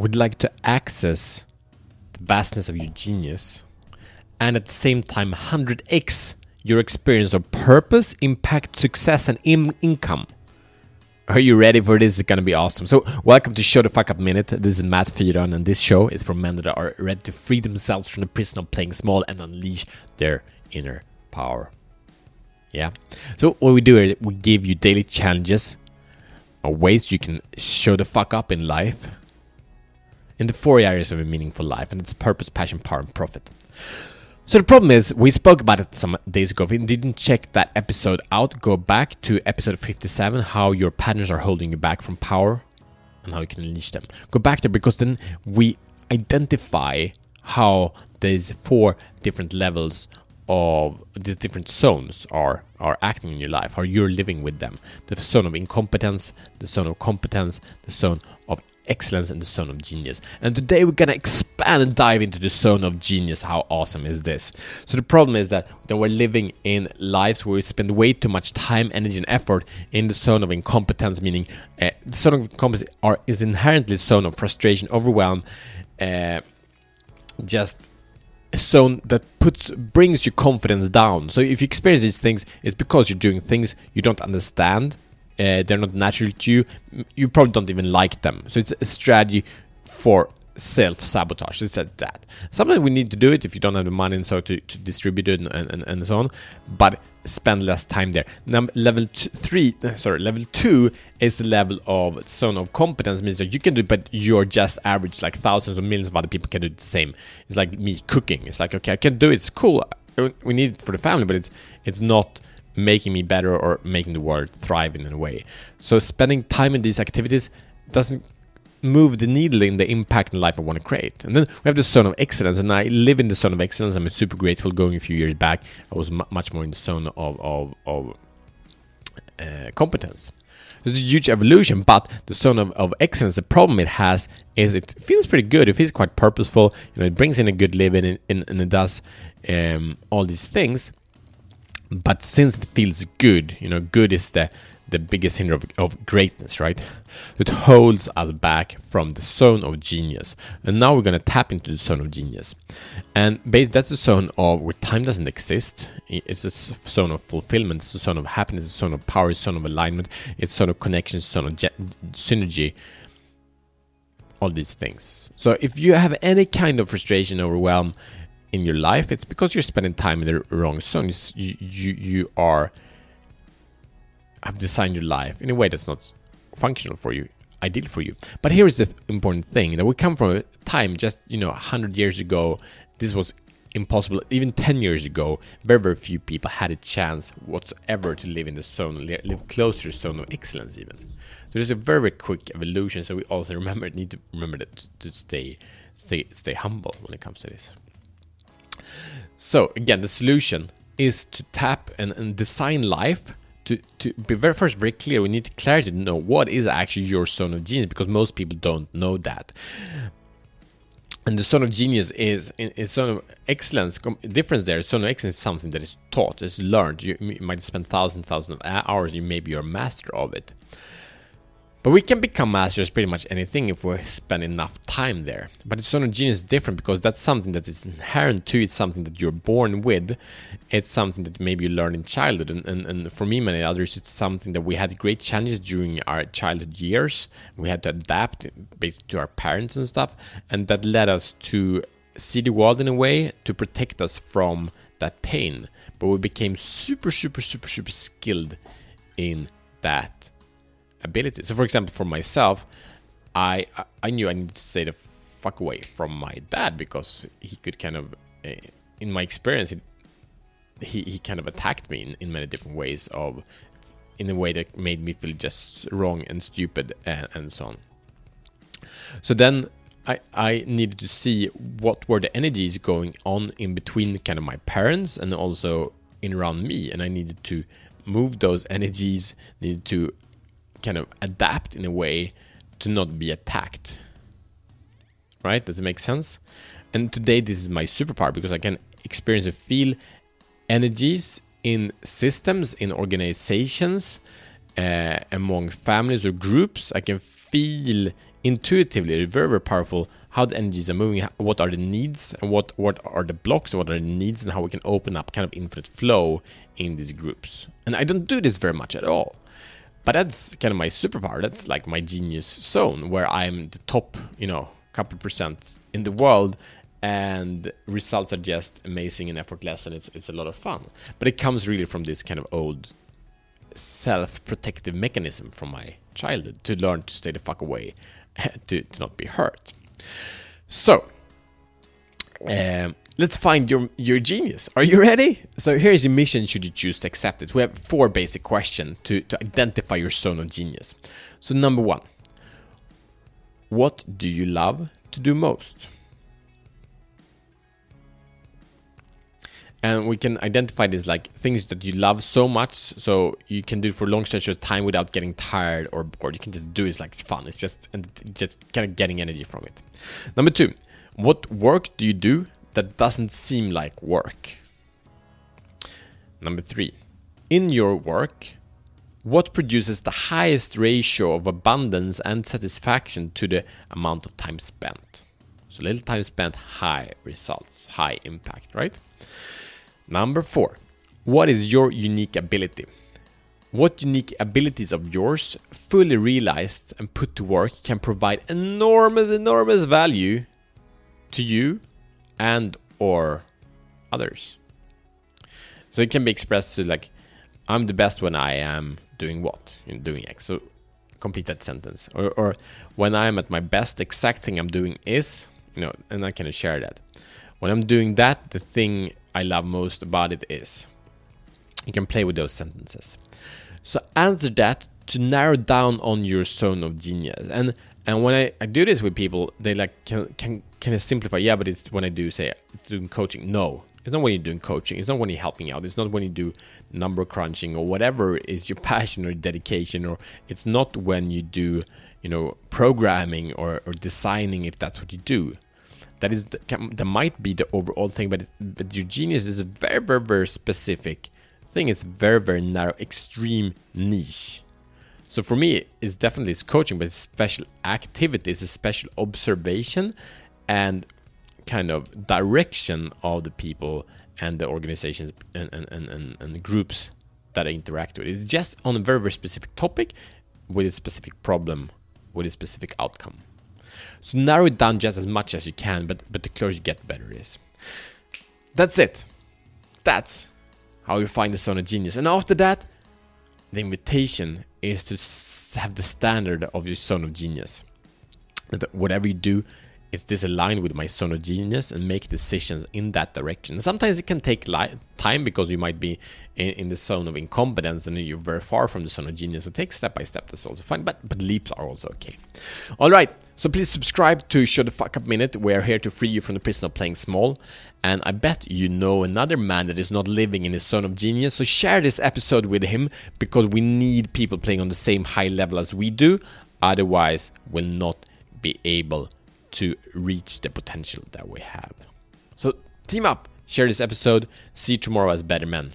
would like to access the vastness of your genius and at the same time 100x your experience of purpose, impact, success, and in- income. Are you ready for this? It's gonna be awesome. So, welcome to Show the Fuck Up Minute. This is Matt Fyron, and this show is for men that are ready to free themselves from the prison of playing small and unleash their inner power. Yeah. So, what we do is we give you daily challenges uh, ways you can show the fuck up in life in the four areas of a meaningful life, and it's purpose, passion, power, and profit. So the problem is, we spoke about it some days ago. If you didn't check that episode out, go back to episode 57, how your patterns are holding you back from power and how you can unleash them. Go back there because then we identify how these four different levels of these different zones are are acting in your life, how you're living with them. The zone of incompetence, the zone of competence, the zone of excellence and the zone of genius. And today we're gonna expand and dive into the zone of genius. How awesome is this? So the problem is that, that we're living in lives where we spend way too much time, energy, and effort in the zone of incompetence, meaning uh, the zone of incompetence are, is inherently zone of frustration, overwhelm, uh, just zone that puts brings your confidence down. So if you experience these things, it's because you're doing things you don't understand uh, they're not natural to you, you probably don't even like them. So it's a strategy for self sabotage. It's at that. Sometimes we need to do it if you don't have the money and so to, to distribute it and, and, and so on, but spend less time there. Now, level three, sorry, level two is the level of zone of competence, means that you can do it, but you're just average, like thousands or millions of other people can do the same. It's like me cooking. It's like, okay, I can do it, it's cool. We need it for the family, but it's it's not making me better or making the world thrive in a way. So spending time in these activities doesn't move the needle in the impact in life I want to create. And then we have the zone of excellence, and I live in the zone of excellence. I'm super grateful. Going a few years back, I was much more in the zone of of, of uh, competence. It's a huge evolution, but the zone of, of excellence, the problem it has is it feels pretty good. It feels quite purposeful. You know, it brings in a good living, and, and, and it does um, all these things but since it feels good, you know, good is the the biggest hinder of, of greatness, right? It holds us back from the zone of genius. And now we're going to tap into the zone of genius. And basically, that's a zone of where time doesn't exist. It's a zone of fulfillment, it's a zone of happiness, it's a zone of power, it's a zone of alignment, it's a zone of connection, it's a zone of synergy. All these things. So if you have any kind of frustration, overwhelm, in your life, it's because you're spending time in the wrong zone. You, you, you are have designed your life in a way that's not functional for you, ideal for you. But here is the important thing that we come from a time just you know hundred years ago. This was impossible. Even ten years ago, very very few people had a chance whatsoever to live in the zone, live closer to the zone of excellence. Even so, there's a very quick evolution. So we also remember need to remember that to stay stay stay humble when it comes to this. So again, the solution is to tap and, and design life to, to be very first very clear. We need clarity to know what is actually your zone of genius because most people don't know that. And the zone of genius is a zone of excellence. Difference there, zone of excellence is something that is taught, is learned. You, you might spend thousands, thousands of hours. You maybe you're a master of it. But we can become masters pretty much anything if we spend enough time there. But it's sort of genius different because that's something that is inherent to. It's something that you're born with. It's something that maybe you learn in childhood. And, and, and for me, many others, it's something that we had great challenges during our childhood years. We had to adapt based to our parents and stuff. And that led us to see the world in a way to protect us from that pain. But we became super, super, super, super skilled in that ability. So, for example, for myself, I I knew I needed to stay the fuck away from my dad because he could kind of, eh, in my experience, he he kind of attacked me in, in many different ways of, in a way that made me feel just wrong and stupid and, and so on. So then I, I needed to see what were the energies going on in between kind of my parents and also in around me and I needed to move those energies needed to kind of adapt in a way to not be attacked. Right? Does it make sense? And today, this is my superpower because I can experience and feel energies in systems, in organizations, uh, among families or groups. I can feel intuitively very very powerful how the energies are moving what are the needs and what what are the blocks what are the needs and how we can open up kind of infinite flow in these groups and i don't do this very much at all but that's kind of my superpower. That's like my genius zone where i'm the top you know couple percent in the world and results are just amazing and effortless and it's it's a lot of fun. But it comes really from this kind of old self-protective mechanism from my childhood to learn to stay the fuck away to, to not be hurt. So um, let's find your your genius. Are you ready? So here's your mission should you choose to accept it. We have four basic questions to, to identify your zone of genius. So number one what do you love to do most? And we can identify this like things that you love so much so you can do for long stretches of time without getting tired or bored. You can just do it it's like fun. It's just and just kind of getting energy from it. Number two what work do you do that doesn't seem like work. Number three in your work what produces the highest ratio of abundance and satisfaction to the amount of time spent? So little time spent high results high impact right? Number four, what is your unique ability? What unique abilities of yours, fully realized and put to work, can provide enormous, enormous value to you and or others? So it can be expressed to like, I'm the best when I am doing what? In doing X. So complete that sentence. Or, or when I'm at my best, exact thing I'm doing is, you know, and I can share that. When I'm doing that, the thing I love most about it is. You can play with those sentences. So answer that to narrow down on your zone of genius. And and when I, I do this with people, they like can can kind of simplify. Yeah, but it's when I do say it's doing coaching. No, it's not when you're doing coaching. It's not when you're helping out. It's not when you do number crunching or whatever is your passion or dedication. Or it's not when you do you know programming or, or designing if that's what you do that is that might be the overall thing but but your genius is a very very very specific thing it's very very narrow extreme niche so for me it's definitely it's coaching but it's special activities a special observation and kind of direction of the people and the organizations and, and, and, and, groups that I interact with. It's just on a very, very specific topic with a specific problem, with a specific outcome. So narrow it down just as much as you can, but but the closer you get, the better it is. That's it. That's how you find the zone of genius. And after that, the invitation is to have the standard of your zone of genius. That whatever you do, is this aligned with my zone of genius and make decisions in that direction. Sometimes it can take li- time because you might be in, in, the zone of incompetence and you're very far from the zone of genius. So take step by step. That's also fine, but but leaps are also okay. All right. So please subscribe to Show the Fuck Up Minute. We're here to free you from the prison of playing small. And I bet you know another man that is not living in his zone of genius. So share this episode with him because we need people playing on the same high level as we do. Otherwise, we'll not be able to reach the potential that we have. So team up, share this episode. See you tomorrow as better men.